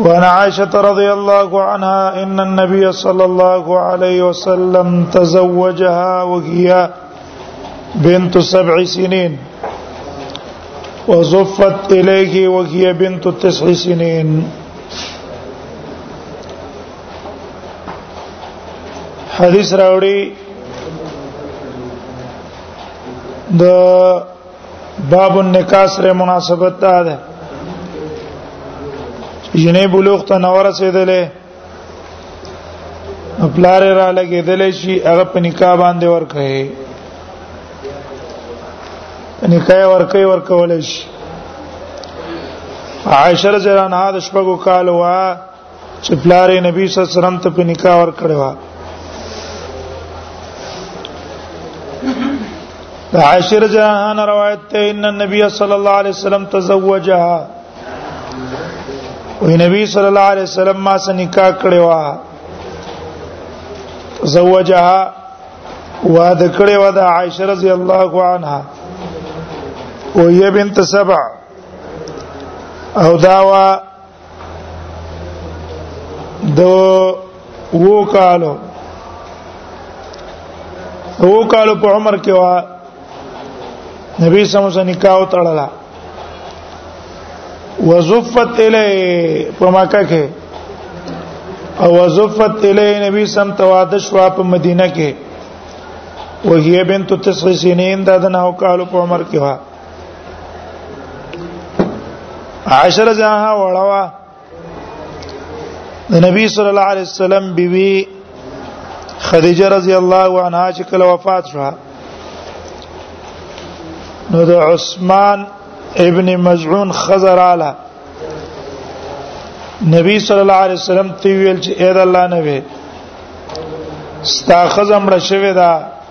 وعن عائشة رضي الله عنها أن النبي صلى الله عليه وسلم تزوجها وهي بنت سبع سنين وزفت إليه وهي بنت تسع سنين حديث راوړي د باب النکاح سره مناسبت ده جنې بلوغ ته نو رسیدلې پلار را لګېدلې شي هغه په نکاح باندې ورکه نکاح ورکه ورکول شي عائشہ رضی الله عنها د شپږو کال وا چې پلار نبی صلی الله علیه وسلم ته په نکاح ور کړو د عاشر جهان روایت ته ان النبي صلی الله علیه وسلم تزوجها وی نبی صلی الله علیه وسلم ما سره نکاح کړی و زوجها واده کړی و د عائشه رضی الله عنها او یې بنت سبع او داوا د وو کالو وو کالو په عمر کې وا نبی صلی الله علیه وسلم نکاح تړلا وزفت الی په مکه کې او وزفت الی نبی سم توادش وا په مدینه کې وهي بنت تسع سنین دا د نو کالو په عمر کې وا عائشہ رضی الله عنها وړوا د نبی صلی الله علیه وسلم بیوی خدیجه رضی الله عنها چې کله وفات شوه نو د عثمان ابن مزعون خزراله نبی صلی الله علیه وسلم تی ویل چې اې د الله نبی ستا خزم را شوی دا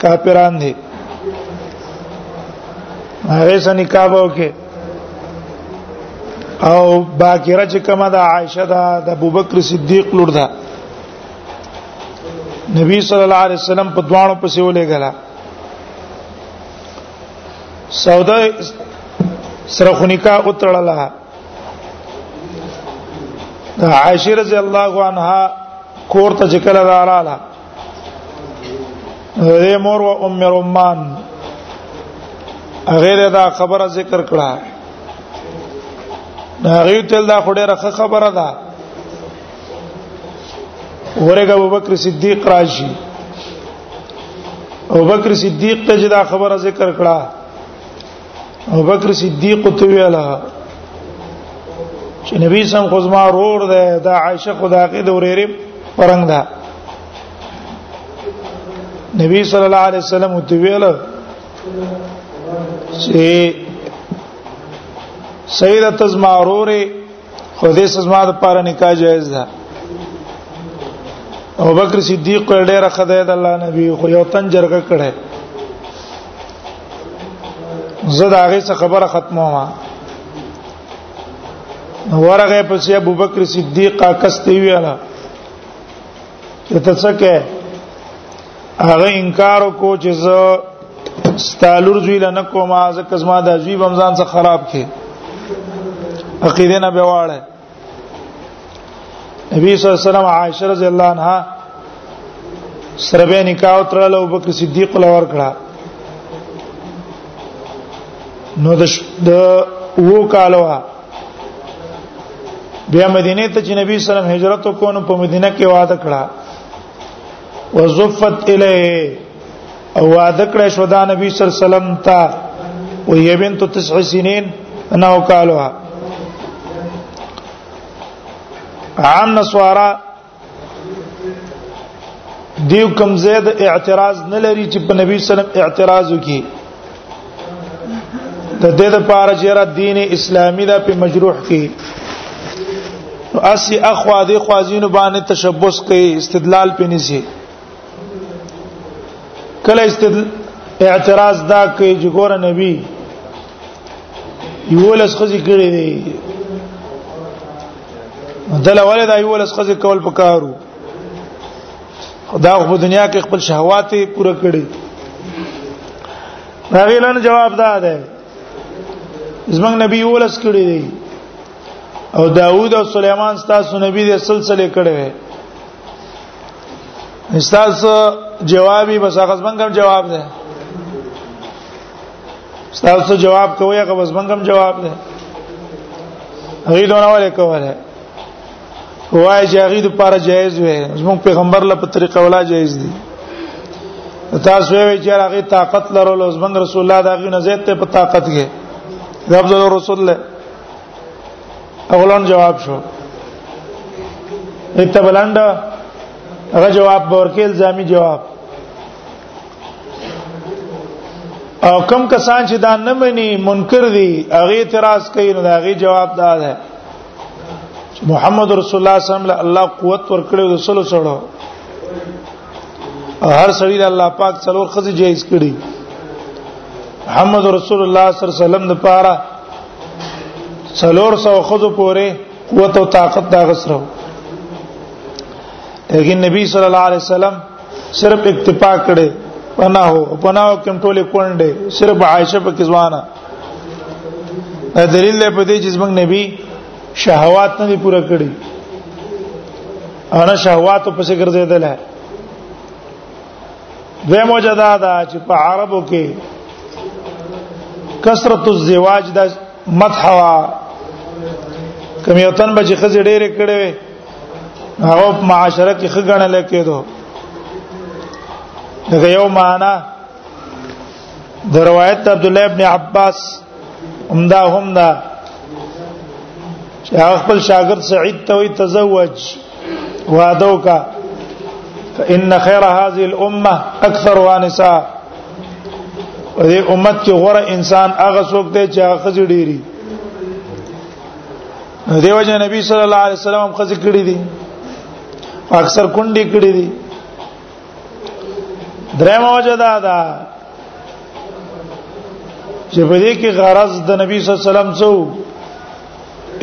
کافران دي هغه سني کابو کې او باکره چې کومه د عائشه ده د ابوبکر صدیق لور ده نبی صلی الله علیه وسلم په دوانو پسې ولېګلا سودا سره خنیکا اتړلا عائشه رضی الله عنها کور ته ذکر رااله دې مور او ام رمان غیر دا خبره ذکر کړه دا غیو تل دا خډه رخه خبره ده ورګه ابوبکر صدیق راشي ابوبکر صدیق ته دا خبره ذکر کړه ابو بکر صدیق ته ویلا چې نبی سم خو زما رور ده دا عائشه خدا کې د ورېره پرنګ ده نبی صلی الله علیه وسلم ته ویل چې سیدت زما روره خو دې سزما د پاره نکاح جایز ده ابو بکر صدیق پر ډیره خدای د الله نبی خو یو تن جرګه کړه زه دا غي څه خبره ختمه ما ورغه پسې ابو بکر صدیق کا کستی ویاله ته څه کې هغه انکار کو چې زه ستالور زوی لنه کوم ځکه زما د عجیب رمضان څخه خراب کې عقیده نه بواړه نبی صلی الله علیه وسلم عائشه رضی الله عنها سره به نکاح ترله او بکر صدیق لور کړه نو د وو کالو بیا مدینه ته چې نبی صلی الله علیه وسلم هجرت وکړو په مدینه کې واده کړه وزفت الیه او وعده کړې شو دا نبی صلی الله علیه وسلم ته و یې بنت تسع سنین انا وکالوها عام نسوارا دیو کم زید اعتراض نه لري چې په نبی صلی الله علیه وسلم اعتراض وکړي د دې لپاره چې را دین اسلامي دا په مجروح کې اسی اخوا دې خوازینو باندې تشبث کوي استدلال په نيسي کله استدلال اعتراض دا کوي چې ګور نبی یو لس خزي کړی دی دله ولدا یو لس خزي کول پکارو دا په دنیا کې خپل شهوات پوره کړي دا غیلن جواب دا ده زمنګ نبی ولس کړی دی او داوود او سليمان ستاسو نبی د سلسله کړي وي ستاسو جوابي بس هغه زمنګم جواب ده ستاسو جواب کوی هغه زمنګم جواب ده هغه دونه ولې کوله وای چې هغه د لپاره جایز وي زموږ پیغمبر له په طریقه ولا جایز دي تاسو وی چې هغه طاقت لرول او زمنګ رسول الله دا غي نزيت ته په طاقت کې رب زو رسول الله اولون جواب شو ایت بلند هغه جواب ورکیل زامي جواب او کم کسان چې دا نه مني منکر دي هغه اعتراض کوي نو دا غي جواب دا ده محمد رسول الله صلی الله علیه وسلم له الله قوت ورکړو د سلو سره هر سړی د الله پاک څلور خزي جایز کړي محمد رسول الله صلی الله علیه وسلم د پاره څلور سو خزو پورې قوت او طاقت دا غسرو لیکن نبی صلی الله علیه وسلم صرف اکتفا کړي پناه هو پناه کوم ټوله کونډه صرف عائشه په کې ځوانه دلیل دی په دې چې زمنګ نبی شهوات نه پوره کړی انا شهوات په څیر ګرځیدل ہے دوی موجدا دا چې په عربو کې کثرت الزواج د مدح وا کمیوتن به چې خزې ډېرې کړې هغه معاشره کې خګنه لکه دو دغه یو معنا د روایت عبد الله ابن عباس همدا هم دا چې خپل شاګرد سعید ته وي تزوج وادو کا فإن خير هذه الأمة أكثرها نساء دې امت کې غوره انسان هغه څوک دی چې هغه ډېری دیو جن نبی صلی الله علیه وسلم خزې کړې دي اکثر کونډې کړې دي درېمه وجه دا ده چې په دې کې غرض د نبی صلی الله علیه وسلم څو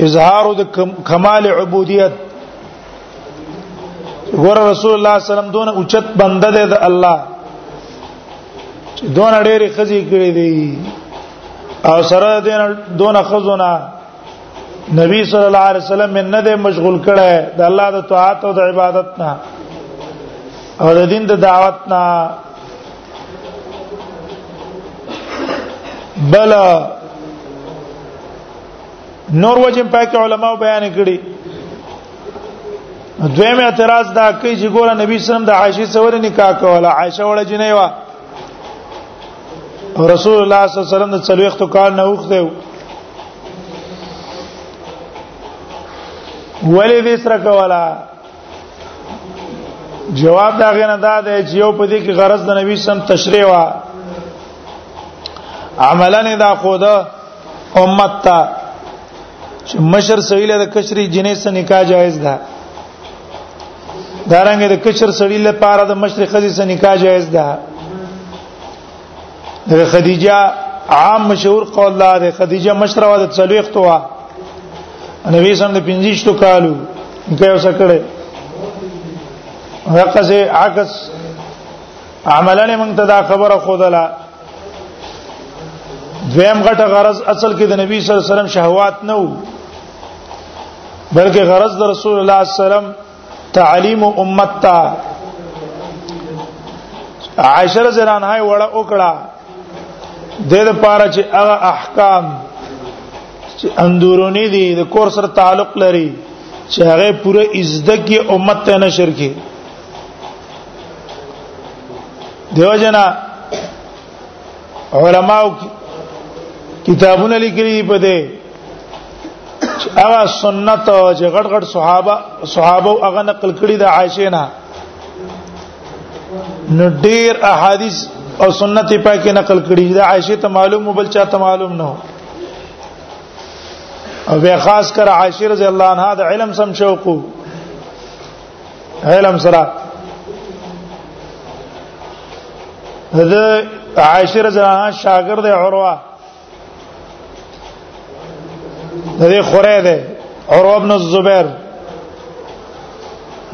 اظهار د کمال عبودیت ګور رسول الله صلی الله علیه وسلم دونه اوچت بنده دی د الله چې دونه ډېری خزي کړې دي او سره دونه خزونه نبی صلی الله علیه وسلم من نه مشغول کړي د الله د طاعت او د عبادت نه او د دین د دعوت نه بل نور وجه پاک علماء بیان کړي دویم اعتراض دا کوي چې ګوره نبی صلی الله علیه وسلم د عائشه سره نکاح کوله عائشه وړه جنې و رسول الله صلی الله علیه وسلم د څلوختو کال نه وخته ولې دې سره کولا جواب دا غنه دا دی چې یو په دې کې غرض د نبی سم تشریح وا عملا دا خود امت ته چې مشر سویله د کشري جنې سره نکاح جایز ده دارنګ د کچر سړی لپاره د مشرق خزي سره نکاح جایز ده د خدیجه عام مشهور قول دا ده خدیجه مشره و د څلويخت وا نبی سم د 25 تو کالو نکاح وسه کړي هغه څه عکس عملانه مونږ ته دا خبره خودله دویم غټه غرض اصل کې د نبی صلی الله علیه وسلم شهوات نه وو بلکې غرض د رسول الله صلی الله علیه وسلم تعلیم امت ته عائشه رضی الله عنها وړه وکړه د دې لپاره چې هغه احکام چې اندورونی دي د کور سره تعلق لري چې هغه پوره عزت کې امت ته نشر کړي دیو جنا علماء کتابونه لیکلي په دې هغه سنت چې غټ غټ صحابه صحابه هغه نقل کړي د عائشه نه نو ډیر احادیث او سنت پاکه نقل کړي د عائشه ته معلوم بل چا ته معلوم نه او بیا خاص کر عائشه رضی الله عنها د علم سم شوقو علم سره د عائشه رضی الله عنها شاګرد عروه د دې خوره ده عروه ابن الزبير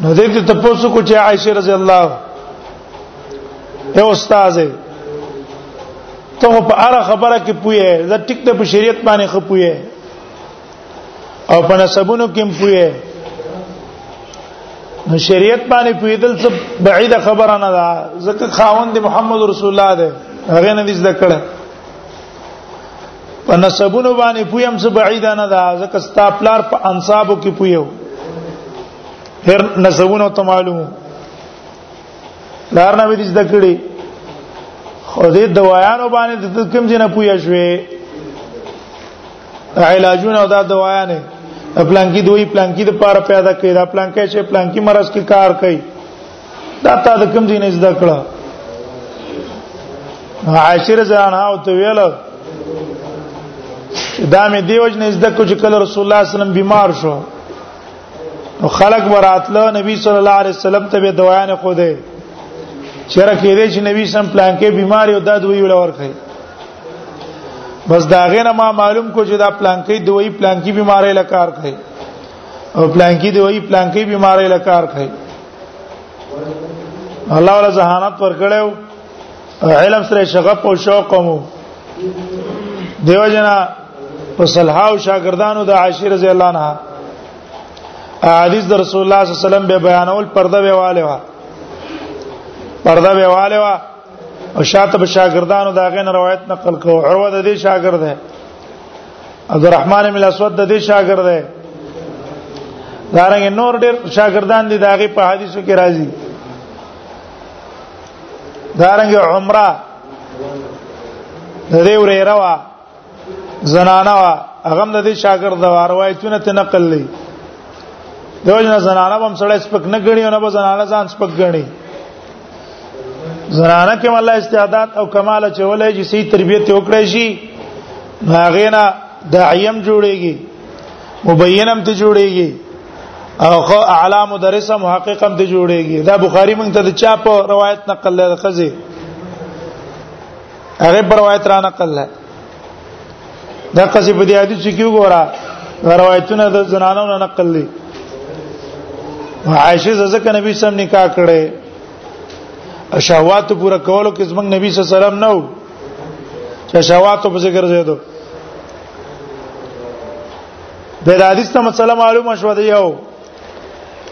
نو دې ته تاسو کو چې عائشه رضی الله اے استاد ته په اړه خبره کې پوهه زه ټیک ته په شریعت باندې خپوهه او په نسبونو کې پوهه نو شریعت باندې پویدل څه بعیده خبره نه ده ځکه خاوند محمد رسول الله ده هغه نه دې زده کړه په نسبونو باندې پویم څه بعیده نه ده ځکه ستا پلار په انصابو کې پویو هر نسبونو ته معلومو لار نه دې زده کړي خو دې دوايانو باندې د کوم ځای نه پویا شوې علاجونه او دا دوايا نه پلانکی دوی پلانکی د پاره پیدا کړي دا پلانکی چې پلانکی مرز کې کار کوي دا تا د کوم دین زده کړه عاشر زان هاو ته ویل دا مې دیوج نه زده کو چې کله رسول الله صلی الله علیه وسلم بیمار شو نو خلق براتله نبی صلی الله علیه وسلم ته به دوايا نه خو ده چیرې کې دې چې نبی سم پلانکی بیمار یو داد وی ولور کوي بس دا غینه ما معلوم کو چې دا پلانکی دوی پلانکی بیماری لکار کوي او پلانکی دوی پلانکی بیماری لکار کوي الله ولا ذهانت ورکړیو علم سره شغف او شوق مو دیو جنا په صلحاو شاګردانو د عاشر رضی الله عنها حدیث د رسول الله صلی الله علیه وسلم به بیانول پرده به والے وا پرده به والے وا او شاته به شاګردانو دا غین روایت نقل کو عروه د دې شاګرد دی عبدالرحمن بن اسود د دې شاګرد دی دارنګ نور ډېر شاګردان دي داغه په حدیثو کې راځي دارنګ عمره د دې ورې روا زنانه وا هغه د دې شاګرد د روایتونه ته نقل لې دیو جن زنانه هم سره سپک نه غړي او نه به زنانه ځان سپک غړي زنانه کې مله استعداد او کمال چولې چې سي تربيت وکړي شي هغه نه داعیم جوړيږي مبینم ته جوړيږي او خو اعلی مدرس محقق هم ته جوړيږي دا بخاری مونږ ته د چا په روایت نقل لري خزه هغه پر روایت را نقل لای دا قصې په دې حدیث کې وګوره روایتونه د زنانو نه نقل دي عائشه زکه نبی سم نکاح کړي شهوات پورا کولو کې زمنګ نبی صلی الله علیه وسلم نو چې شهوات په ذکر زیدو د حدیث ته مسله معلومه شوه دی یو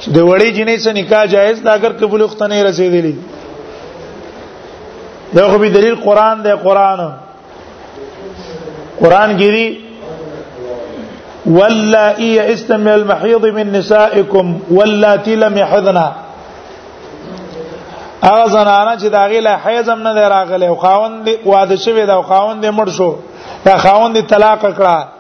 چې د وړې جنې سره نکاح جایز ده اگر قبول وخت نه رسیدلی دا خو به دلیل قران دی قران قران کې دی واللائي يئسن من المحيض من نسائكم واللاتي لم يحضن هغه زنانه چې داغه له حیض هم نه راغله او خاوند واده شوی دا خاوند مړ شو دا خاوند طلاق کړه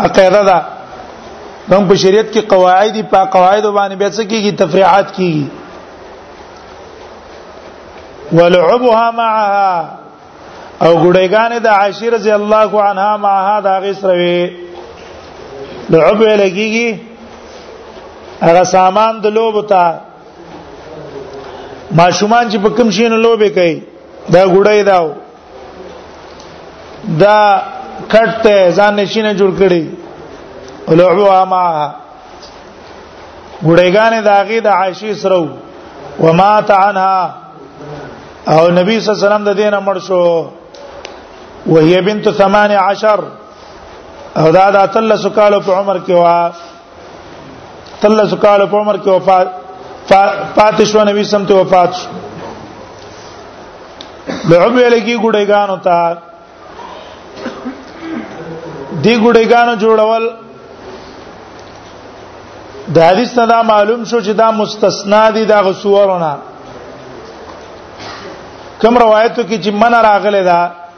عقیده ده کوم په شریعت کې قواعد په قواعد باندې به څه کیږي تفریعات کیږي ولعبها معها او ګډېګانې د عائشه رضی الله عنها معها دا غسروي لعب لګيږي هغه سامان د لوب ته ماشومان چې په کوم شي نه لوبې کوي دا ګډې داو دا کټه ځان نشینه جوړ کړي ولعوا معها ګړېګانې داغي د عائشې سره وما تعنها او نبی صلی الله علیه وسلم د دینه مړ شو وهي بنت 18 او دا د 13 کالو په عمر کې وا تل زکال په عمر کې وفات پاتې شو نبی سم ته وفات شو د عبد لګي ګډېګانو ته دی ګډېګانو جوړول د حدیث نه دا معلوم شو چې دا مستثنا دي دا غسورونه کوم روایتو کې چې من راغله ده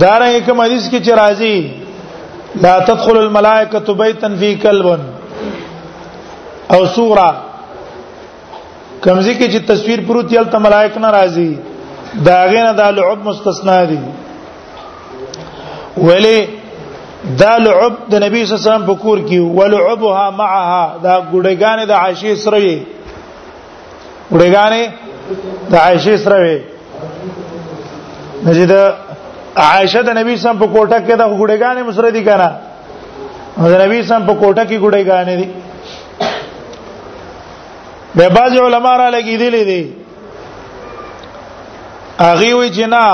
دارنګ کوم حدیث کې چې راځي لا تدخل الملائکه بیتا فی کلب او سورا کمزې کې چې تصویر پروت یل ته ملائک نه راځي دا غینه د لعب مستثنا دي ولی دا لعب د نبی صلی الله علیه وسلم په کور کې ولعبها معها دا ګډګان د عائشه سره وړګانې د عائشه سره وي نجد عائشه د نبی سم په کوټه کې د ګړګانې مسره دي کنه د نبی سم په کوټه کې ګړګانې دي به باز علماء را لګی دي لیدي اغي وی جنا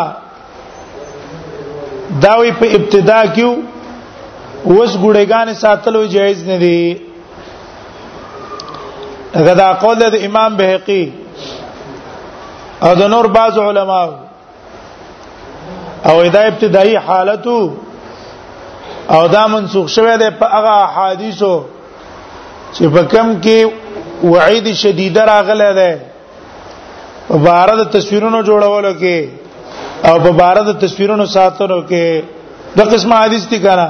دا وی په ابتدا کې اوس ګړېګان ساتلو جایز نه دی غدا قول د امام بهقي او د نور بعض علما او دا ابتدایي حالتو او دا منسوخ شوه د په هغه احادیثو چې په کم کې وعید شدید راغله ده په بار د تصویرونو جوړولو کې او په بار د تصویرونو ساتلو کې د قسمه حدیث دي کنه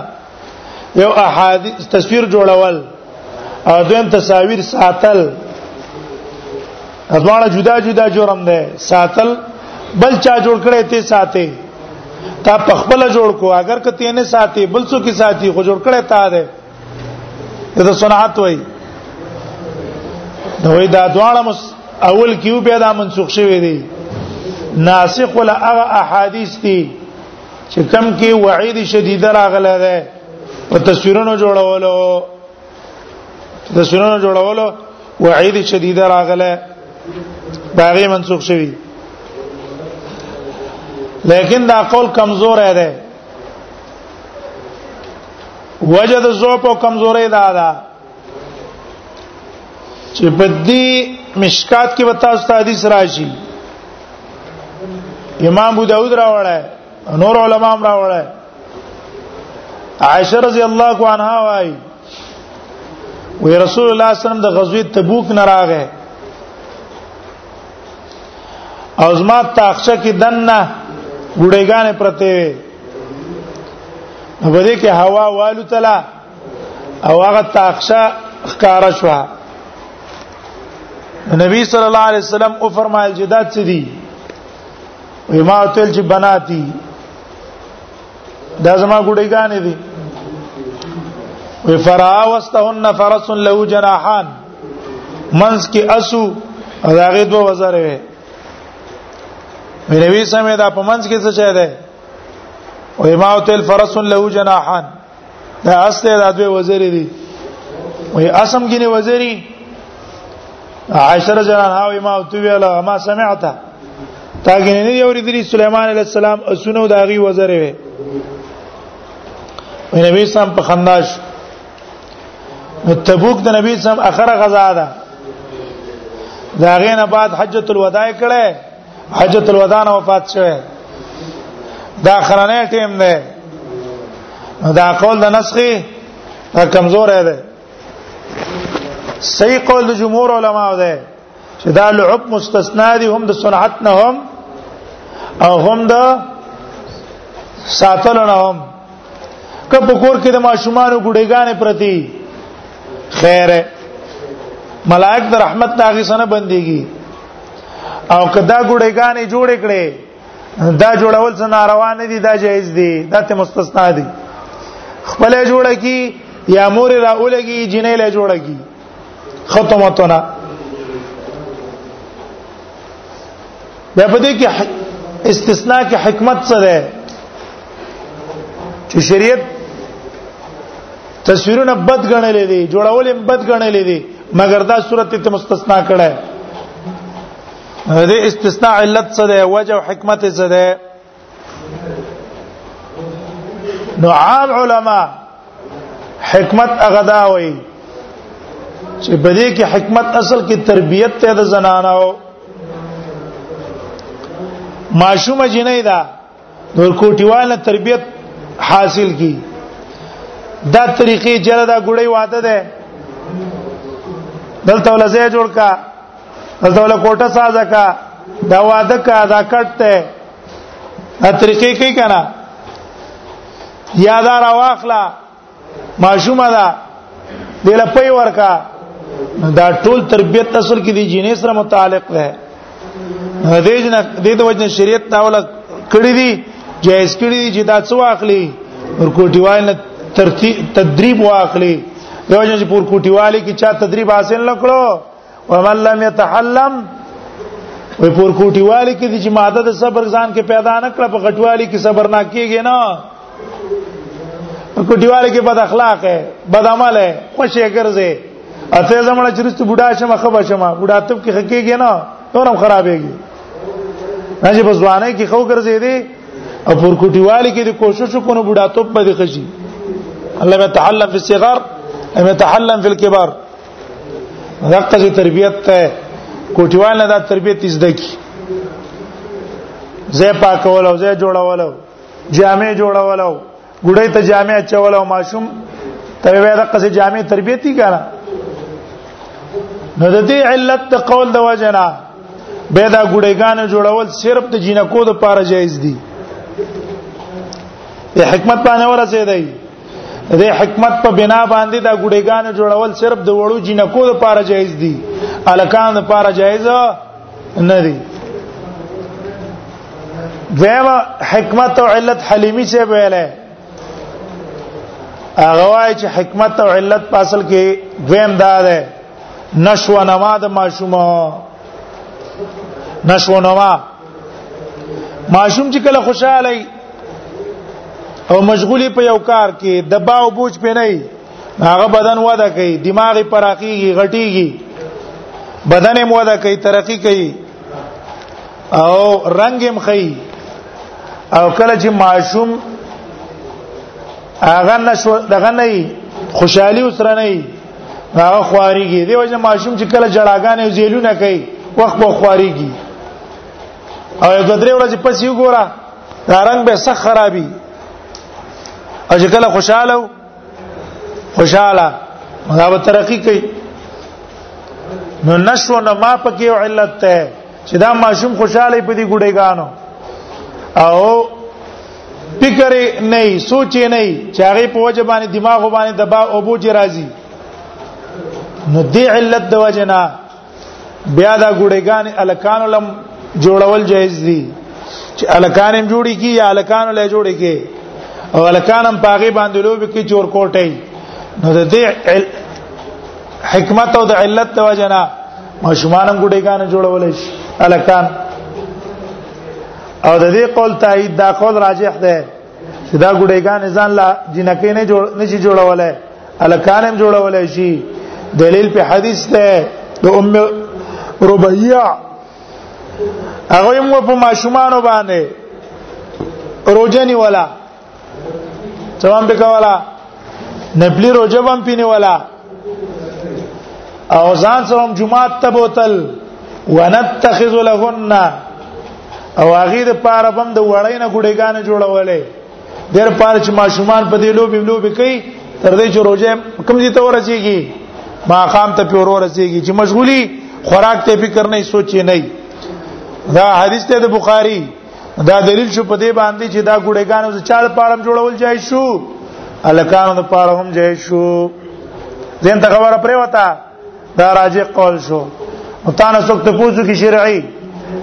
یو احادیث تصویر جوړول او دویم تصاویر ساتل ازواړه جدا جدا جرم ده ساتل بل چا جوړ کړي ته ساتي تا پخپل جوړ کو اگر کته نه ساتي بل څوک ساتي خو جوړ کړي تا ده ته صنعت وای نو دا دواړه مس اول کیو بیا دا منسوخ شوی دی ناسخ ولا هغه احادیث دي چې کم کې وعید شدید راغله ده په تصویرونو جوړولو تصویرونو جوړولو وعید شدید راغله باغی منسوخ شوی لیکن دا قول کمزور ہے وجد زوپ او کمزورې دا ده چې په دې مشکات کې وتا است حدیث راشي امام ابو داود راوړل نور علما هم راوړل عائشه رضی الله عنها وايي وی رسول الله صلی الله علیه وسلم د غزوه تبوک نه راغی او زما تاخچه کې دنه ګړېګانې پرته وي په دې کې هوا والو تلا او هغه تاخچه ښکارا شو نبی صلی الله علیه وسلم او فرمایل چې دا څه دي ما تل چې بناتی دا زما ګړېګانې دي وفرا واستهن فرس له جناحان منځ کې اسو او هغه دوه وزر وي نبی سمه دا په منځ کې څه چي ده او ما تل فرس له جناحان دا اصله دا دوه وزر دي وي اسم کې نه وزري عائشه رضی الله عنها او ما تو ویلا ما سمعتها تاګه نه یو ردی سليمان عليه السلام اسونو داغي وزره وي نبی سم په خنداش نو تبوک د نبی سم اخره غزا ده دا غینه بعد حجۃ الوداع کړه حجۃ الوداع نه وفات شوه دا خرانه ټیم ده دا قول د نسخي دا کمزور دی صحیح قول د جمهور علما ده چې دا لعب مستثنا دي هم د صنعت نه هم او هم د ساتل نه هم کله کور کې د ماشومان ګډېګانې پرتی خیر ملائک د رحمت داغي سره بنديږي او کدا ګډېګانې جوړ کړي دا جوړول څه ناروا نه دي دا جایز دي دا ته مستثنا دي خپل جوړه کی یا مور را اولګي جنې له جوړه کی ختمتنا بیا په دې کې استثناء کې حکمت څه ده چې شریعت تصویرونه بد غنلې دي جوړول هم بد غنلې دي مګر دا صورت ته مستثنا کړه دې استثناء علت څه ده وجه او حکمت څه ده نو عام علما حکمت هغه دا وایي چې په دې کې حکمت اصل کې تربيت ته د زنانو معشومه جنې ده نور کوټیواله تربيت حاصل کی دا طریقې جره دا ګړې واده ده دلته ولزه جوړ کا دلته ولا کوټه سازه کا دا واده کا دا کټه دا طریقې کې کنا یا دا راواخلا ماشومه دا دله پي ورکا دا ټول تربيت اصل کې دي جنې سره متعلق ده دې جن دې د وجه شریعت دا ولا کړی دي جایز کړی دي چې دا څو اخلي ور کوټي وای نه ترتیب تدریب واخلي یو جن چې پور کوټي والی کې چا تدریب حاصل نکړو ومن لم يتحلم وی پور کوټی والی کې چې ماده د صبر ځان کې پیدا نه کړ په غټوالی کې صبر نه کیږي نه کوټی والی کې بد اخلاق ہے بد عمل ہے خوشې ګرځي اته زمړه چې رست بوډا شمه خبر شمه بوډا تب کې خکېږي نه نورم خرابېږي نه چې بس ځواني کې خو ګرځي دي او پور کوټی والی کې د کوشش کو نه بوډا تب باندې خشي الله تعالی فی الصغر ام تعلم فی الكبار دغه چې تربيت ته کوټیوال نه دا تربيت زده کی زه پاکول او زه جوړول او جامع جوړول او ګډې ته جامع چول او ماشوم ته وې دغه چې جامع تربيت کی کنه نو د دې علت د قول د وجنا به دا ګډېګان جوړول صرف د جینکو د پاره جایز دي د حکمت باندې ورسېدای د حکمت په بنا باندې دا ګډېګان جوړول صرف د وړو جنکو لپاره جایز دي الکان لپاره جایز نه دي دیمه حکمت او علت حلیمی سے ویلې هغه وایي چې حکمت او علت په اصل کې دویم دا ده نشو نما د ماشومه نشو نما ماشوم چې کله خوشاله او مشغولې په یو کار کې دبا او بوج پې نه هغه بدن وده کوي دماغي پراخيږي غټيږي بدن هم وده کوي ترقی کوي او رنگ هم خي او کله چې ماشوم هغه نشو دغه نه خوشحالي وسره نه هغه خواریږي دی وجه ماشوم چې کله جړاګانې او زیلونه کوي وخت په خواریږي او د درې ورځې پس یو ګورا دا رنگ به سخ خرابي او چې کله خوشاله خوشاله دا به ترقی کوي نو نشو نه ما پکې علت ته چې دا ماشوم خوشاله په دې ګډېګانو او فکر نه سوچ نه چې هغه په وجه باندې دماغ باندې دبا او بوج راځي نو دې علت د وجه نه بیا دا ګړېګان الکان لم جوړول جایز دي چې الکان هم جوړي کی یا الکان له جوړي کی او الکان هم پاغي باندې لوب کی چور کوټي نو د دې حکمت او د علت د وجه نه ماشومان هم ګړېګان جوړول شي الکان او د دې قول تایید دا قول راجح ده چې دا ګډېګان ځان لا جنکې نه جوړ نشي جوړولای الکانم جوړولای شي دلیل په حدیث ده د ام ربیع هغه مو په ماشومان باندې روزنی ولا تمام به کولا نبلی روزه هم پینه ولا او ځان سره جمعه ته بوتل ونتخذ لهن او هغه د پاره بم د وړای نه ګډېګانې جوړولې ډېر پاره چې ماشومان په دې لوبي لوبي کوي تر دې چې روزه کم دي ته ورسیږي ما قام ته پیور ورسیږي چې مشغولي خوراک ته فکر نه سوچي نه دا حدیث ته د بخاری دا دلیل شو په دې باندې چې دا ګډېګانو د چاړ پارم جوړول جای شو الکانو د پاره هم جای شو زین ته خبره پرې وتا دا راجه قول شو او تاسو څوک ته پوښتنه کی شرعي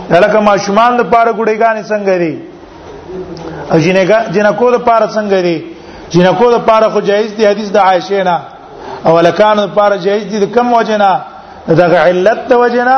لکه ما شومان د پاره ګډېګانې څنګه دي او جنګا جنکو د پاره څنګه دي جنکو د پاره خو جایز دي حدیث د عائشه نه او الکانو د پاره جایز دي د کم وجنه دغه علت د وجنه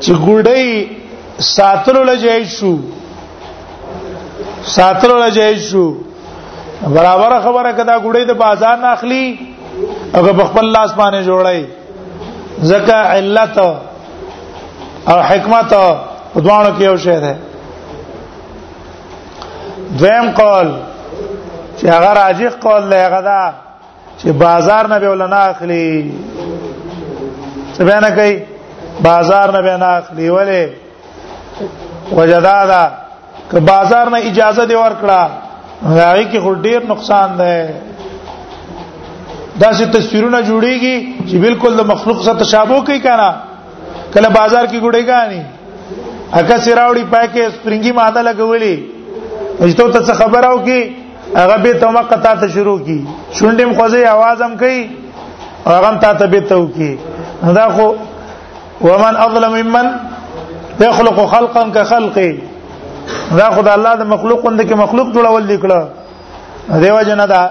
چې ګړډي ساتلو لجای شو ساتلو لجای شو برابر خبره کدا ګړډي د بازار نه اخلي هغه په خپل لاس باندې جوړای زکه علت او حکمت دوانو کې یو شی ده دویم قول چې هغه راجح قول دی هغه دا چې بازار نه به ولنا اخلي څه به نه کوي بازار نه به نه اخلي ولې وجدا دا که بازار نه اجازه دی ورکړه هغه کې خو ډیر نقصان ده دا چې تصویرونه جوړیږي چې بالکل د مخلوق سره تشابه کوي کنه کله بازار کې ګډه غاني اګه سراوړي پاکه سپرنګي ماده لګولي اجته ته خبرو کې هغه به ته مکه تا ته شروع کی شونډم خوځي आवाज هم کوي هغه هم تا ته به تو کی دا خو ومن اظلم ممن يخلق خلقا كخلقي دا خو د الله د مخلوق وند کې مخلوق جوړول لیکړه دیو جن دا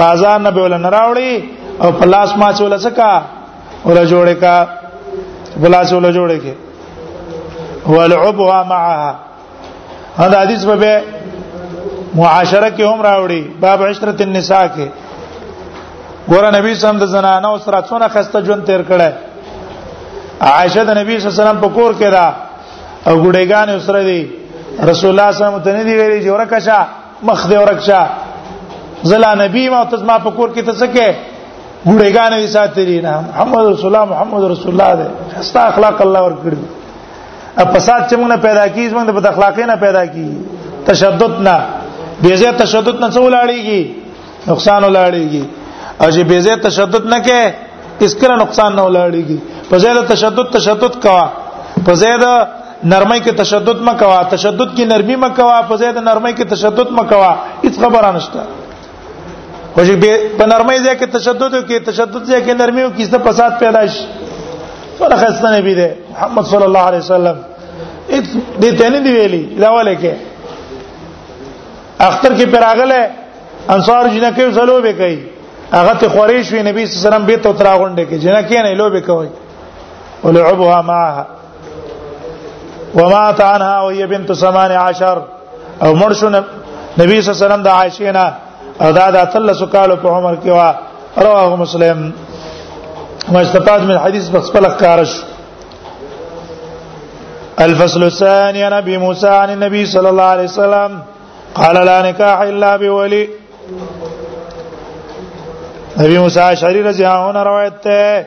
بازار نه بول نه راوړي او پلاس ما چول سکا ولا جوړه کا پلاس ولا جوړه کې ولعبها معها دا حدیث به معاشره کې هم راوړي باب عشرت النساء کې ګوره نبی صلی الله علیه وسلم د زنانه او سره څونه خسته ژوند تیر کړی عائشه د نبی صلی الله علیه وسلم په کور کې ده او ګډېګان سره دی رسول الله صلی الله علیه وسلم ته نه دی ویلي چې ورکشه مخ دې ورکشه زلا نبی ما تاسو ما په کور کې ته څه کې ګډېګان یې ساتلی نه محمد رسول الله محمد رسول الله دې خسته اخلاق الله ورکړي فساد چې موږ نه پیدا کیږي موږ د اخلاقی نه پیدا کیږي تشدد نه بیزه تشدد نه څول اړیږي نقصان ولاړیږي او چې بیزه تشدد نه کې اس کله نقصان نه ولاړیږي په زیاده تشدد تشدد کوا په زیاده نرمۍ کې تشدد مکوا تشدد کې نرمي مکوا په زیاده نرمۍ کې تشدد مکوا هیڅ خبره نشته خو چې په نرمۍ ځای کې تشدد او کې تشدد ځای کې نرمي او کې څه فساد پیدا شي فرق اسنه نبی ده محمد صلی الله علیه وسلم دې ته نه دی ویلي دا ولې کې اختر کې پراغله انصار جنہ کې زلو به کوي هغه ته خوري شوی نبی صلی الله علیه وسلم به تو تراغونډه کې جنہ کې نه لو به کوي ولعبها معها وما تعنها وهي بنت 18 او مرشو نبی صلی الله علیه وسلم د عائشه نه او دا د اتلس کالو په عمر کې وا رواه مسلم ما استفاد من حدیث بس پلک کارش الفصل الثاني عن ابي موسى عن النبي صلى الله عليه وسلم قال لا نكاح الا بولي ابي موسى اشعري رضی الله عنه روایت ده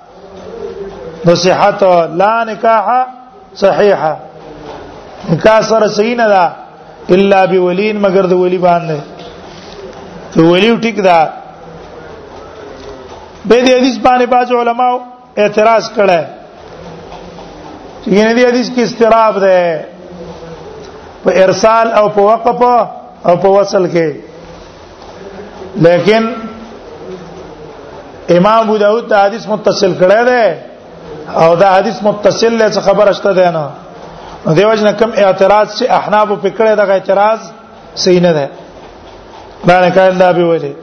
د صحت لا نکاح صحیحه نکاح سره صحیح نه ده الا بولین مگر د ولی باندې ته ولی ټیک ده به دې حدیث باندې باج علماء اعتراض کړه چې نه دې حدیث کې استراب ده په ارسال او په وقف او په وصل کې لیکن امام ابو داود دا حدیث متصل کړی دی او دا حدیث متصل له خبره شته دی نه دیو جن کم اعتراض چې احناف په کړه دغه اعتراض صحیح نه ده دا نه کار دا به وله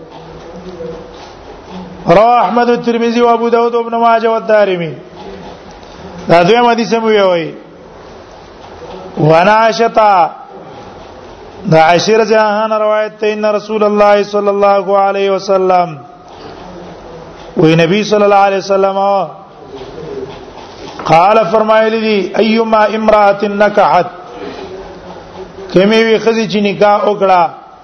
رواه احمد والترمذي وابو داود وابن ماجه والدارمي دا دوی مدي سموي وي وناشتا دا عشر جهان روایت ته ان رسول الله صلی الله علیه وسلم وی نبی صلی الله علیه وسلم قال فرمایلی دی ایما امراه نکحت کمی وی خزی چې نکاح وکړه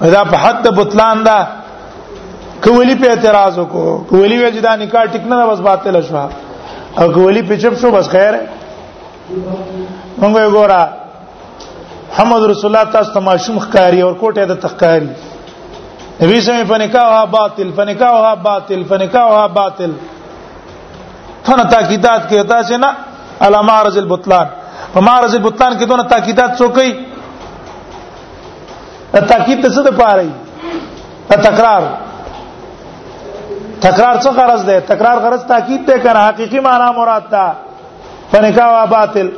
دا په حد بطلان ده کولی په اعتراض وکړو کولی وې چې دا نکاح ټیک نه بس باطل شو او کولی په چپ شو بس خیر موږ ګورا محمد رسول الله تاسو ته ماشوم ښکاری او کوټه د تخکاری نبی سمې په نکاح ها باطل په نکاح ها باطل په نکاح ها باطل فن تاکیدات کې تاسو نه على معرض البطلان په معرض البطلان کې دونه تاکیدات څوکي تاکید ته څه د پاره تکرار تکرار څه غرض ده تکرار غرض تاکید ته کنه حقيقي معنا مراد ده فنکاوا باطل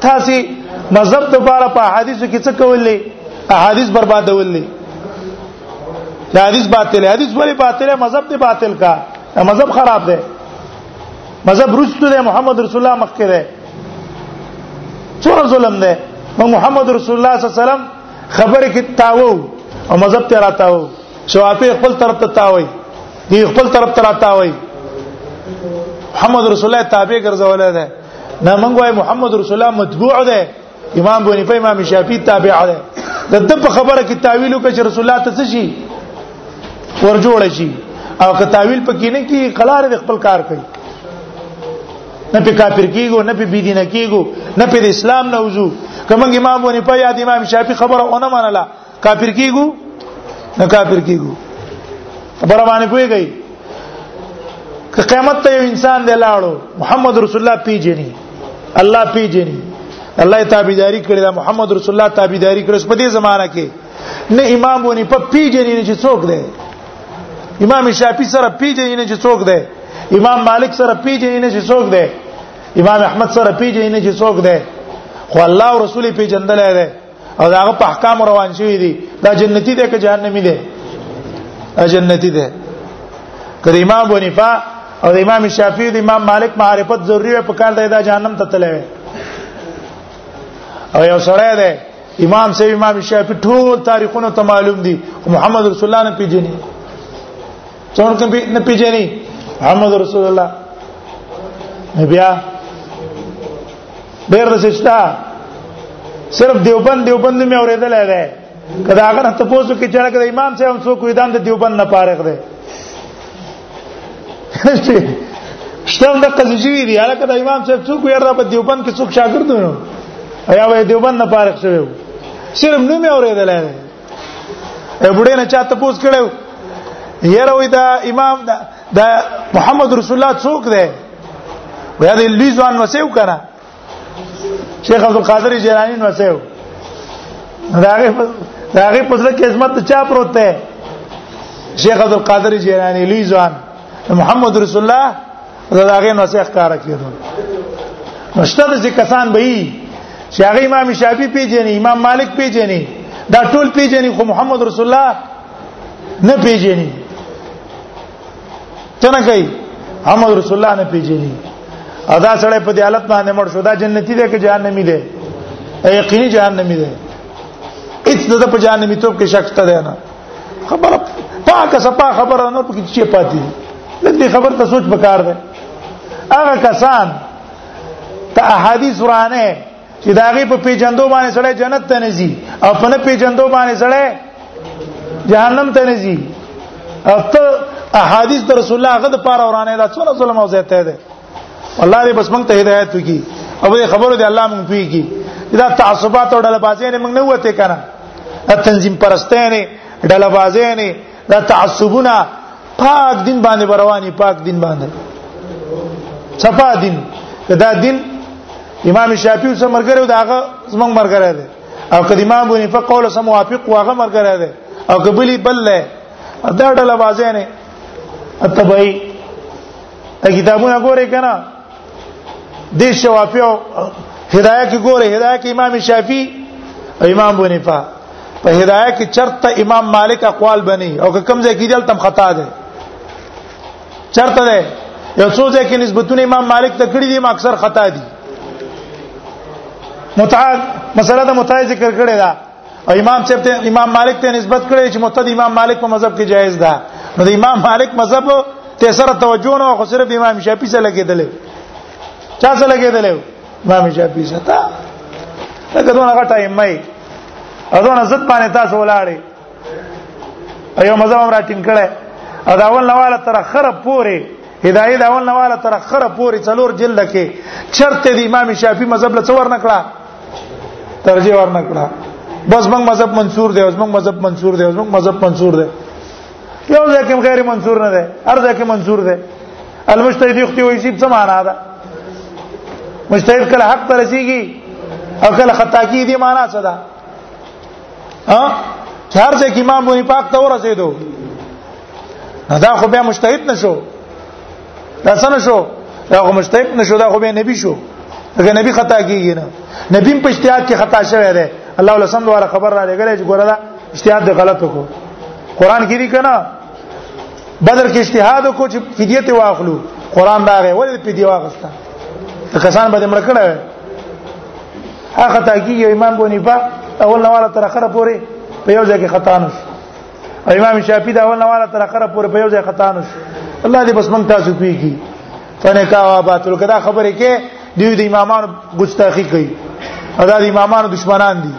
تاسو مذهب ته پاره په حدیثو کې څه کولې احادیث بربادولې دا حدیث باطل حدیث ولی باطل مذهب ته باطل کا مذهب خراب ده مذهب رسول دی محمد رسول الله مخکې دی څوره ظلم دی محمد رسول الله صلی الله علیه وسلم خبره کې تاو او مذهب ته راتاو شوافی خپل طرف ته تاوي دی خپل طرف ته راتاوي محمد رسول الله تابع ګرځولای دی نه منګوای محمد رسول الله متبوع دی امام ابو حنیفه امام شافعی تابع ده د د په خبره کې تعویل وکړي چې رسول الله ته شي ورجوړ شي او که تعویل پکې نه کی قلار د خپل کار کوي نه په کافر کیګو نه په بيدین کیګو نه په اسلام نه وځو کوم امام ونی په یاد امام شافعي خبره اونه منله کافر کیګو نه کافر کیګو خبر باندې پويږي که قیامت ته یو انسان دی لاړو محمد رسول الله پیجنی الله پیجنی الله تابعداري کړی دا محمد رسول الله تابعداري کړی په دې زمانہ کې نه امام ونی په پیجنی نه چې څوک دی امام شافعي سره پیجنی نه چې څوک دی امام مالک سره پیجنی نه چې څوک دی امام احمد سره پیجنی نه چې څوک دی خو الله او رسول پیجندل دی او داغه په احکام روان شوی دی دا جنتی دی که جهنمی دی جنتی دی که امام بنفا او امام شافعی او امام مالک معرفت ضروری په کار دی دا جهنم ته تللی او یو سره دی امام سیب امام شافعی ټول تاریخونه ته معلوم دي محمد رسول الله نه پیژني څنګه کوم نه پیژني محمد رسول الله بیا ډېر د سشتا صرف دیوبند دیوبند مې اورېدل دی کدا هغه ته پوسو کې چړک د امام صاحب څو کوی دان د دیوبند نه فارغ دی شتم د قضیه جوړی دی هغه د امام صاحب څو کوی را په دیوبند کې څوک شاګرد نو یا وې دیوبند نه فارغ شوی صرف نو مې اورېدل دی بډې نه چاته پوس کړو یره وای دا امام دا, دا محمد رسول الله څوک دی ویا دې لوی ځوان وسیو کنه شیخ عبد القادر جیلانی وسیو داغه داغه پسره کې عظمت چا پروت دی شیخ عبد القادر جیلانی لوی ځوان محمد رسول الله دا هغه نو څه ښکار کیدو مشته د کسان به یي چې هغه امام شافعي پیژني امام مالک پیژني دا ټول پیژني خو محمد رسول الله نه پیژني څنګه کوي محمد رسول الله نه پیژني ادا سره په دې حالت باندې مړ شو دا جنتی دی که جهنمی دی یقیني جهنمی دی هیڅ د په جهنمی توپ کې شک ته نه خبره پاکه صفه خبره نه پکې چې پاتې دې خبر ته سوچ پکار ده هغه کسان ته احادیث ورانه چې داغه په پیجندو باندې سره جنت ته نزي او په نه پیجندو باندې سره جهنم ته نزي اته احادیث رسول الله غد پار ورانه لا څونه ظلم او زیاته ده الله دې بس موږ ته هدایت وکړي او دې خبرو دې الله موږ پیږي دا تعصبات او ډلبازي نه موږ نه وته کنه دا تنظیم پرستانه ډلبازي نه دا تعصبونه پاک دین باندې رواني پاک دین باندې صفا دین دا دین امام شافعي سره مرګره دا هغه زمنګ مرګره ده او کله امام بني فقول سم موافق واغه مرګره ده او کبلی بل له دا ډلبازي نه اتبعي ته کتابونه ګورې کنه د شوافیو هدايه کې ګورې هدايه کې امام شافعي او امام بنفا په هدايه کې چرته امام مالک اقوال بني او کوم ځای کې دل تم خطا ده چرته ده یو څو ځای کې نسبتونه امام مالک ته کړی دي ما اکثر خطا دي متعاد مسله د متعاد ذکر کړی دا او امام چرته امام مالک ته نسبت کړي چې متد امام مالک په مذهب کې جایز ده نو د امام مالک مذهب ته سره توجه نه خو صرف امام شافعي سره لګیدل چا سره لګیدل امام شافعي سره تا لکه دونه غټه ایمای اذونه عزت باندې تاسو ولاړې ایو مذهب را ټینګ کړي او دا اول نواله تر خره پوري هدايه دا اول نواله تر خره پوري څلور جلد کې چرته د امام شافعي مذهب له څور نکړه ترجیح ورنه کړه بس موږ مذهب منصور دی اوس موږ مذهب منصور دی اوس موږ مذهب منصور دی یو ځکه غیر منصور نه دی هر ځکه منصور دی المجتهد یختی وایي چې څه معنا ده مجتهد کله حق ته رسیږي او کله خطا کیږي معنا څه ده ها هر ځکه امام بونی پاک ته ورسېدو دا خو بیا مجتهد نشو دا څنګه شو دا خو مشتهد نشو دا خو به نبی شو اگر نبی خطا کیږي نه نبی په اجتهاد کې خطا شوی دی الله ولې سم دواره خبر را لګلې چې ګوره دا اجتهاد دی غلط وکړو قران کې دی کنه بدر کې اجتهاد وکړو چې فدیه ته واخلو قران دا غي ولې فدیه واخسته کسان به مړ کړه هغه خطا کیږي امام بونیفا اول نواله تر اخره پورې په یو ځای کې خطا نشو او امام شافعي دا ول نواله تر اخره پورې په یو ځای خطا نه شو الله دې بس مونږ تاسو پیږي فنه کا وا باطل کدا خبره کې دی د امامانو ګستاخی کوي ادا د امامانو دشمنان دي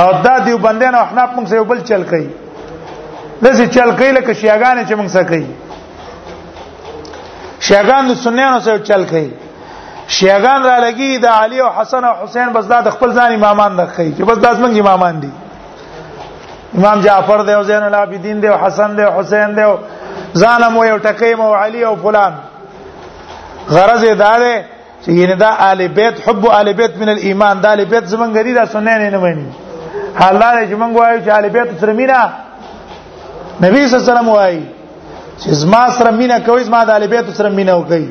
او دا دیو بندیان او احناف موږ سره بل چل کوي داسې چل کوي لکه شیعاګان چې موږ سره کوي شیعاګان د سنیانو سره چل کوي شیعاګان را لګي د علي او حسن او حسین بس دا د خپل ځان امامان د کوي چې بس دا زمونږ امامان دي امام جعفر دی او زین العابدین دی او حسن دی او حسین دی او ظالم او یو ټکی مو علی او فلان غرض دا ده چې یعنی دا آل بیت حب آل بیت من الايمان دا آل بیت زمونږ غری دا سنن نه مانی حلال چې مونږ وایو چې آل بیت سره مینا نبی صلی الله علیه وسلم وایي چې زما سره مینا کوي زما د آل بیت سره مینا وکړي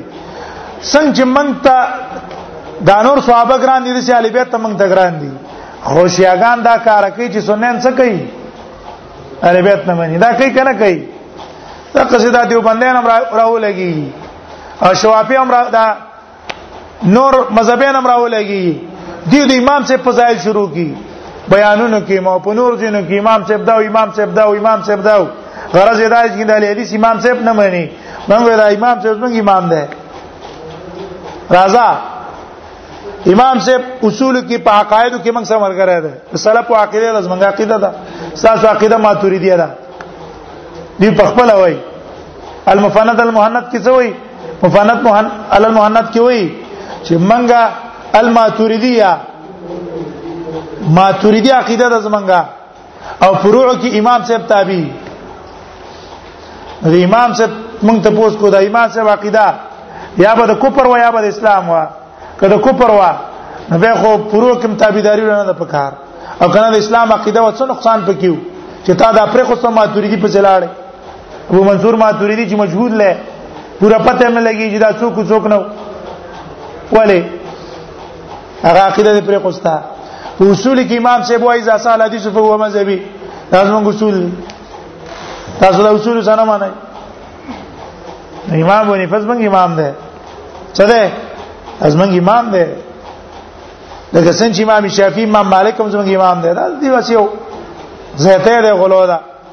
څنګه چې مونږ ته دا نور صحابه ګران دي چې آل بیت مونږ ته ګران دي خوشیاګان دا کار کوي چې سنن څه کوي آل بیت نه مانی دا کوي کنه کوي دا قصیده دیوبندیان راو لګي او شوافی هم را دا نور مذهبین هم راولېږي دی د امام صاحب په ځای شروع کی بیانونو کې مو په نور دینو کې امام صاحب دا او امام صاحب دا او امام صاحب دا غرض یې دا چې د حدیث امام صاحب نه مانی موږ دا امام صاحب موږ امام دی رضا امام صاحب اصول کې په عقایدو کې موږ سره مرګره ده سلف او عقیده لازمه عقیده ده ساسو عقیده ماتوریدیه ده دی په خپل وای المفند المهند کې څه وایي مفند مهند المهند کې وایي چې منګه الماتوریدیه ماتوریدی عقیده د زمنګا او فروع کې امام صاحب تابع د امام صاحب مونږ ته پوس کو د امام صاحب عقیده یا به د کفر و یا به د اسلام و کله کفر و نو به خو فروع کې تابعداري نه ده پکار او کنه د اسلام عقیده و څه نقصان پکيو چې تا دا پرې خو سم ماتوریدی په ځلاړې ابو منصور ماتوریدی چې مجهول لې پورا پته نه لګي چې دا څوک څوک نو ولی هغه عقیده دې پرې کوستا اصول کې امام صاحب وایي ځا سال حدیث په هو مذهبي دا زموږ اصول تاسو دا اصول سره مانای امام ونی پس موږ امام ده څه ده از موږ امام ده لکه څنګه چې امام شافعي امام مالک هم زموږ امام ده دا دی واسیو زه ته له غلو ده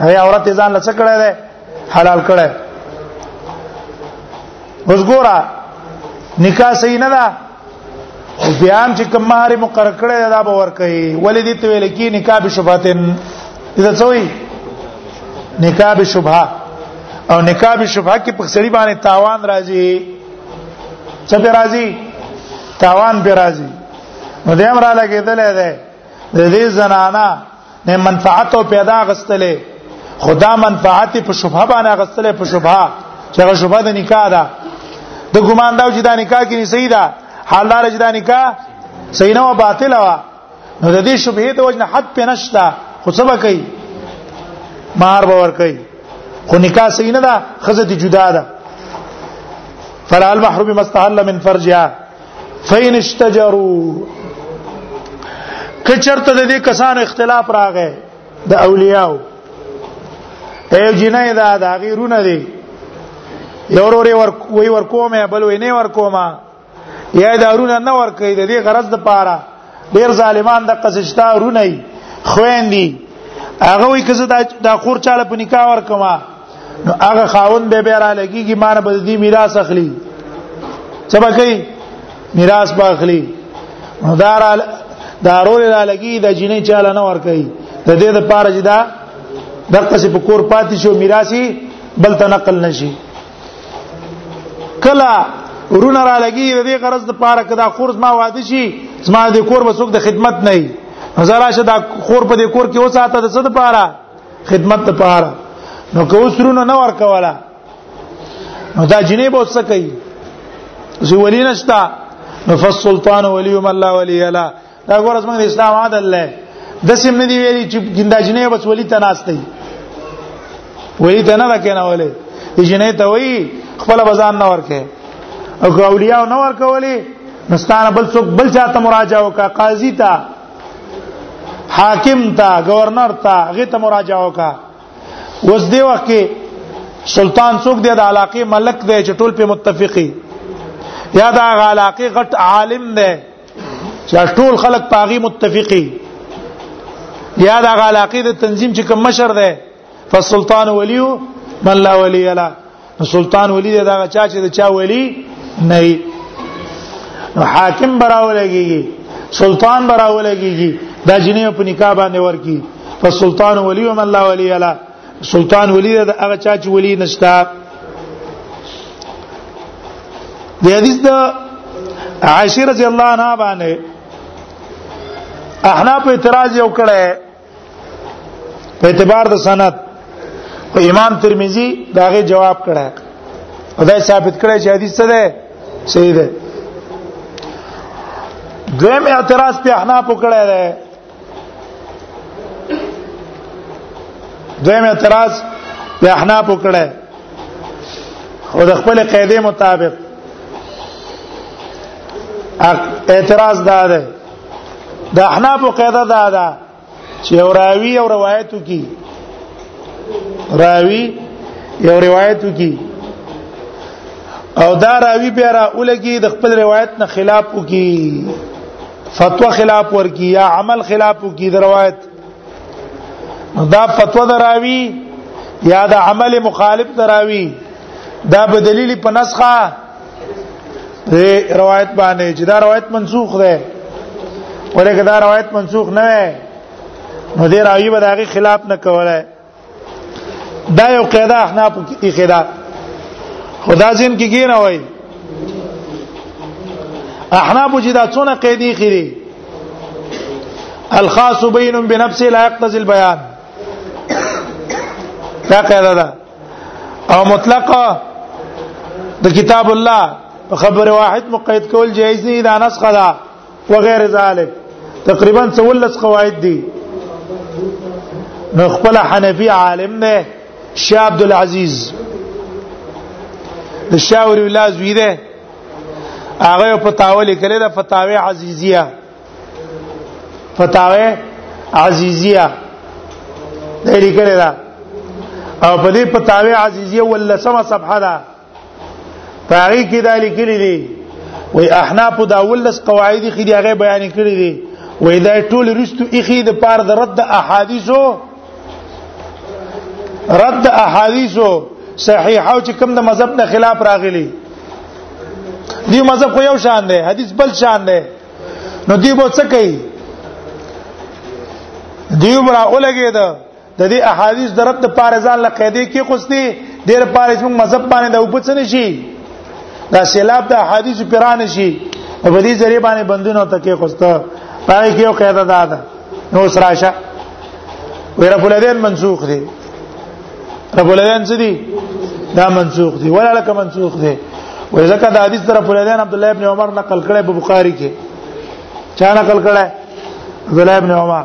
هي عورت ځان لڅ کړه ده حلال کړه اوس ګوره نکاح صحیح نه ده او بیا هم چې کوم مہر مقرر کړی دا به ورکړي ولې دې ته ویل کې نکاح به شبهتن دا څه وایي نکاح به شبهه او نکاح به شبهه کې په سړي باندې تاوان راځي څه به راځي تاوان به راځي نو دې امر علاقه دلې ده د دې زنانا نه منفعت او پیدا غستلې خدا منفعت په شبهه باندې غستلې په شبهه چې هغه شبهه د نکاح ده د ګمان دا چې دا نکاح کې نه صحیح ده حال دار چې دا نکاح صحیح نه و باطل و نو د دې شبهه د وجنه حد په نشتا خو څه کوي مار باور کوي خو نکاح صحیح نه ده خزه دي جدا ده فلا المحرم مستحل من فرجها فین استجرو کچرته د دې کسان اختلاف راغی د اولیاء ایو جنې دا د غیرونه دی یو ورور ور وی ور کومه بل وی نه ور کومه یا دارونه نه ور کوي د دې غرض د پاره ډیر ظالمان د قزشتا رونه خويندي هغه وی کزه دا خور چاله په نکاح ور کما نو هغه خاون به به را لګيږي مان به دې میراث اخلي سبا کوي میراث به اخلي نو دا را دا رول را لګي د جنې چاله نه ور کوي د دې د پاره جدا دغه څه په کور پاتې شو میراثي بل تنقل نشي کله ورونه را لګي د دې غرض د پاره کدا خورز ما واده شي زما د کور وسوک د خدمت نه وي زرا شه دا خور په دې کور کې وساته د څه د پاره خدمت د پاره نو کو سرونه نه ور کوله نو دا جنې به څه کوي زولینشتا نو فالسلطان ولي من لا ولي له دا ګورز موږ اسلام عادل لې د سیم نه دی ویلي چې ګندا جنې بس ولی تناستې ولی تنه راکنه ولې جنې ته وی خپل بزان نه ورکه او اولیاء نه ورکولې نستانه بل څوک بل چاته مراجعه وکا قاضي ته حاکم ته گورنر ته هغه ته مراجعه وکا اوس دی وخت کې سلطان څوک دی د علاقې ملک دی چې ټول په متفقي یا دا علاقې غټ عالم دی چې ټول خلک پاغي متفقي یا دا علاقه د تنظیم چې کوم مشر ده فسلطان ولی من لا ولی لا سلطان ولی دا چا چې دا چا ولی نه حاکم براولږي سلطان براولږي دا جنې په نکاح باندې ورکی فسلطان ولی من لا ولی لا سلطان ولی دا هغه چا چې ولی نشتا د حدیث د عائشه رضی الله عنها باندې احناف اعتراض یو کړه په اعتبار د سند او امام ترمذی داغه جواب کړه او دا ثابت کړه چې حدیث څه ده صحیح ده دویم اعتراض په احناف کړه ده دویم اعتراض د احناف وکړه او د خپل قاعده مطابق اعتراض دا ده د احناف قاعده دا ده چې راوی او روایتو کی راوی یو روایتو کی او دا راوی بیا را اولګي د خپل روایت نه خلاف وکي فتوا خلاف ورکی یا عمل خلاف کی د روایت دا فتوا دراوی یا دا عمل مخالف دراوی دا په دلیل په نسخه روایت باندې چې دا روایت منسوخ ده ولکه دا روایت منسوخ نه وي نو دې راوی به داغي خلاف نه کولای دا یو قاعده احناف کې قاعده خدا ځین کې ګینه وای احناف چې دا څونه قیدی خېری الخاص بین بنفسه لا يقتضي البيان دا قاعده ده او مطلقه د کتاب الله په خبره واحد مقید کول جایز نه دا نسخه ده وغیر ذلک تقریبا څولس قواعد دي نو خپل حنفي عالم نه شاه عبد العزيز د شاور الله زوی ده هغه په تاول کړي د فتاوی عزیزیه فتاوی عزیزیه دې لیکل دا او په دې فتاوی عزیزیه ولسمه صفحه ده پاری کې دا لیکلي دي وای احناف دا ولس قواعد خې دی هغه بیان کړی دي وای دا ټول رستو اخی د پار د رد احادیثو رد احادیثو صحیحه او چې کوم د مذهب نه خلاف راغلي دی مذهب خو یو شان دی حدیث بل شان دی نو دی به څه کوي دیو برا اولګید د دې احادیث د رد لپاره ځان له قاعده کې خوستي د لپاره چې موږ مذهب باندې د وبڅ نه شي دا سیلاب د احادیث پیران شي په دې ذریعہ باندې بندونه ته کې خوسته پای کې یو قاعده دا ده نو سراشه ویرا بولدین منسوخ دي رب العالمین څه دي دا منسوخ دي ولا لك منسوخ دي وې ځکه د حدیث طرف ولدان عبد الله ابن عمر نقل کړي په بخاری کې چا نقل کړي عبد الله ابن عمر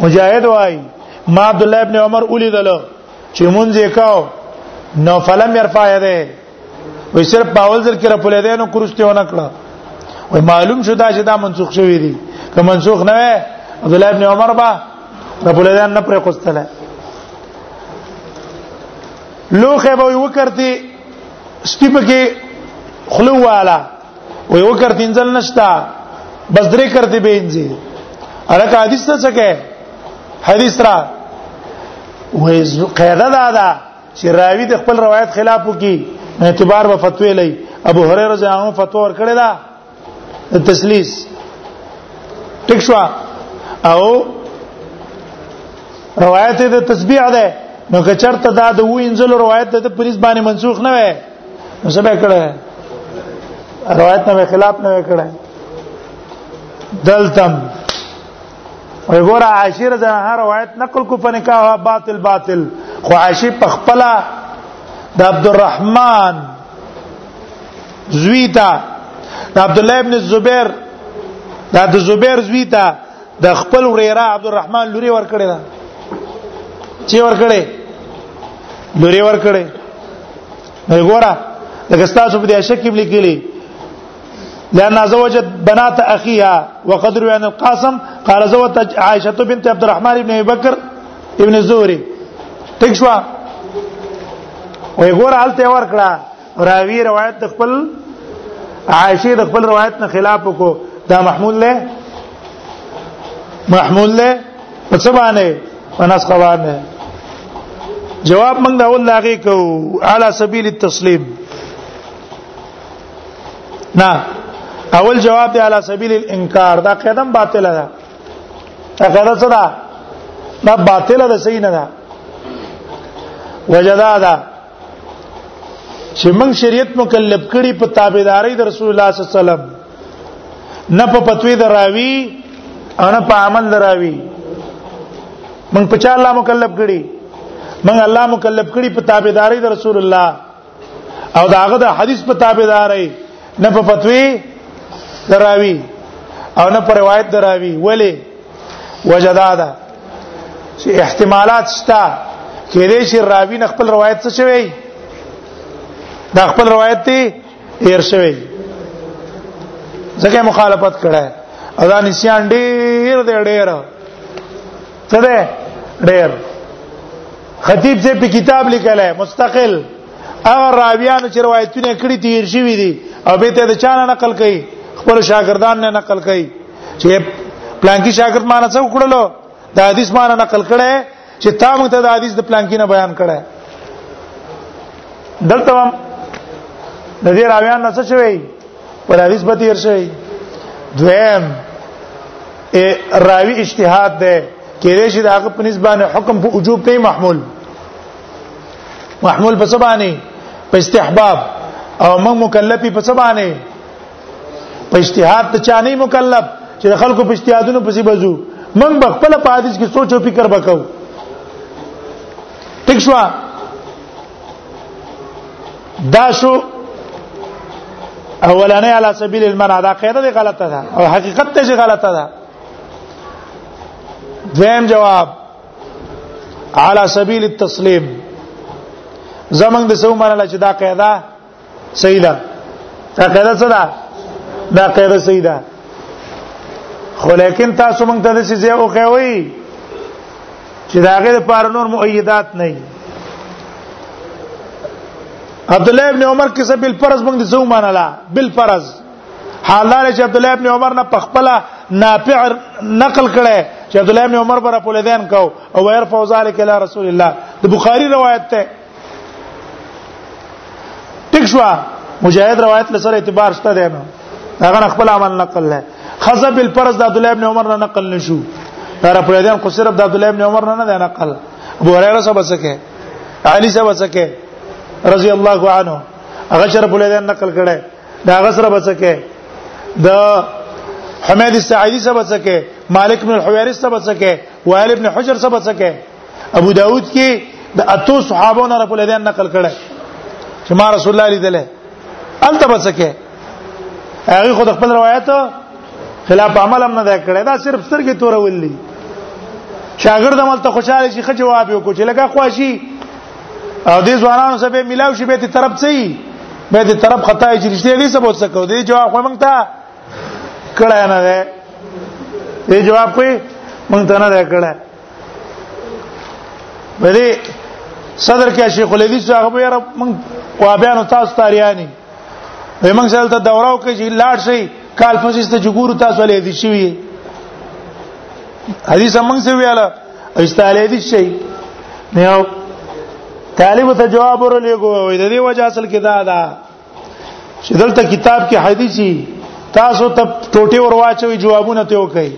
مجاهد وای ما عبد الله ابن عمر ولیدل چې مونږ یې کاو نو فلم يرفع يده وي صرف باول ذل کې رپولې ده نو کرسته ونه کړه وي معلوم شو دا چې دا منسوخ شوی دی که منسوخ نه وي عبد الله ابن عمر با رپولې ده نه پر کوستله لوخه به وکړتي سپیپ کې خلو والا وي او کرت انزل نشتا بس درې کرت به انزل الکه حدیث ته څه کې حدیث را وې قاعده دا ده چې راوی د خپل روایت خلاف وکي اعتبار و فتوی لای ابو هريره رضی الله عنه فتوا ورکړه دا تسلیث ټیک شو او روایت د تسبیح ده نو که چرته دا د وینځلو روایت د پولیس باندې منسوخ نه وي نو څه به کړه روایت نه خلاف نه کړه دلتم وی ګور عاشر د هر روایت نقل کو په نکاح باطل باطل خو عاشق په خپل د عبدالرحمن زویتا د عبد الله ابن الزبير دا د زبیر زویتا د خپل وریرا عبدالرحمن لوري ور کړی دا چې ور کړی لوري ور کړی وګوره لکه تاسو په دې شکل لیکلی لأن زوجت بنات أخيها وقد روي عن القاسم قال زوجت عائشة بنت عبد الرحمن بن أبي بكر ابن الزهري تکشوا وي ګور حالت ور کړه راوی روایت د خپل عائشه د خپل روایت نه خلاف کو دا محمول له محمول له په څه باندې وناس قوانه جواب موږ دا ول هغه کو على سبيل التسليم نه اول جواب دی على سبيل الانکار دا قدم باطل ده دا قدم څه ده دا باطل ده صحیح نه ده وجدا ده چې موږ شریعت مکلف کړي په تابعداري د رسول الله صلی الله علیه وسلم نه په پتوی دراوي او نه په عمل دراوي موږ په چا الله مکلف کړي موږ الله مکلف کړي په تابعداري د رسول الله او داغه د حدیث په تابعداري نه په فتوی دراوی او نه په روایت دراوی ولی وجدادا چې احتمالات شته کې دې چې راوی نه خپل روایت څه شوی دا خپل روایت دی هیر شوی ځکه مخالفت کړه ادا نسیان ډیر دی ډیر څه دی ډیر خطیب سے په کتاب لیکل ہے مستقل هغه راویانو چې روایتونه کړی تیر شوی دي او به ته د چانه نقل کوي خپل شاګردان نه نقل کوي چې پلانکی شاګرد مانه څو کړلو د حدیث مانه نقل کړي چې تا موږ ته د حدیث د پلانکی نه بیان کړي دلته هم د دې راویان نه څه شوی پر حدیث به تیر شوی دویم ا راوی اجتهاد ده کې دې چې د هغه په نسبت حکم په وجوب نه محمول محمول په سبانه په استحباب او موږ مکلفي په سبانه په اجتهاد ته چا نه مکلف چې خلکو په اجتهادونو پسې بزو موږ په خپل په حدیث کې سوچ او فکر وکاو ټیک شو دا شو اولانه علی سبیل المنع دا قاعده دی غلطه ده او حقیقت ته غلطه ده دویم جواب على سبيل التسليم زمنګ د سو معنی چې دا قاعده صحیح ده دا قاعده څه ده دا قاعده صحیح ده خو لیکن تاسو مونږ ته د څه ځای او کوي چې دا غیر پر نور مؤیدات نه عبد الله ابن عمر کیسه بل فرض مونږ د سو معنی لا بل فرض حالدار چې عبد الله ابن عمر نه پخپلا نافع نقل کړي چې عبد الله ابن عمر بر په لدین کو او غیر فوزالک الی رسول الله د بخاری روایت ته ټیک شو مجاهد روایت لسره اعتبار شته دی نو هغه خپل عمل نقل نه خزب الفرز د عبد الله ابن عمر نه نقل نشو تر په دې خو صرف د عبد الله ابن عمر نه نه نقل ابو هريره سبا سکه علي سبا سکه رضی الله عنه هغه شرف له نقل کړه دا غسر بچکه د حمید السعیدی سره بچکه مالک بن الحویرث سره بچکه وائل ابن حجر سره بچکه ابو داود کې د اتو صحابو نه رب الدین نقل کړي چې ما رسول الله لیدل الته بچکه هغه خود خپل روایت خلاف عمل هم نه کړی دا صرف سترګې تورولې شاګرد مل ته خوشاله شي خجواب یو کو چې لګه خواشي او دې ځوانانو سره ملاو شي به ته طرف چي به ته طرف خطا یې رښتیا دې سبوت سکو دې جواب خو مونږ ته کړه نه ده دې جواب کوي مونږ ته نه ده کړه بلې صدر کې شیخ الحدیث هغه به رب مونږ وابیان تاسو تاریانی به مونږ سره ته دوره وکړي چې لاړ شي کال فسیسته جګور تاسو له دې شي حدیث مونږ سره ویاله استاله دي شي نو طالب ته جواب ورلېګو وي د دې وجه اصل کې دا ده چې دلته کتاب کې حدیثي تاسو ته ټوټي ور واچوي جوابونه ته وکي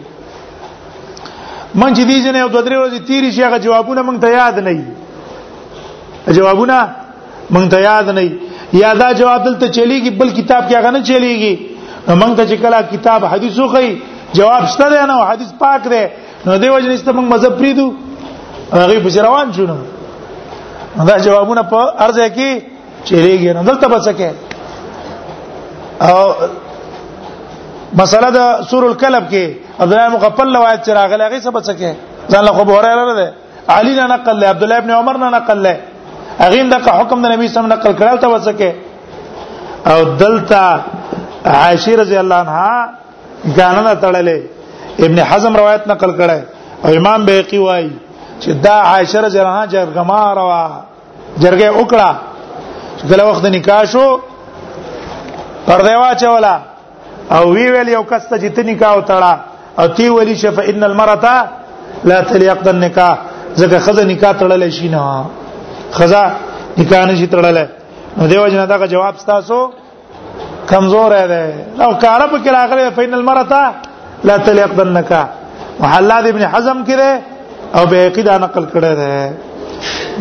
من چې دې جنې او دوه درې ورځې تیری شي هغه جوابونه مونږ ته یاد نه وي جوابونه مونږ ته یاد نه یا دا جواب دلته چلیږي بل کتاب کې هغه نه چلیږي مونږ ته چې کله کتاب حدیثو کوي جواب شته نه حدیث پاک دی نو دیو جن است موږ مذهب پریدو هغه په روان شو نو دا جوابونه په ارزه کې چلیږي نه دلته بچکه او مسله د سور الکلب کې عبد الله مقفل روایت چې راغله هغه څه بچکه ځان له خو بوره لره ده علی نه نقل له عبد الله ابن عمر نه نقل له هغه دغه حکم د نبی صلی الله علیه وسلم نقل کړل ته بچکه او دلته عائشه رضی الله عنها ګانه نه تړلې ابن حزم روایت نقل کړه او امام بیقی وای چې دا عائشه رضی الله عنها جرګمار وا جرګه وکړه کله وخت نکاح شو پرده واچولا او وی ویل یو کس ته جته نکاح وتړه او تی ویلی شف ان المرأه لا تلیق د نکاح ځکه خزه نکاح تړل شي نه خزه نکاح نشي تړل نو دیو جنا دا جواب تاسو کمزور دی او کار په کې راغلی فین المرتا لا تلیق دنکا وحلاد ابن حزم کړي او به عقیده نقل کړي ده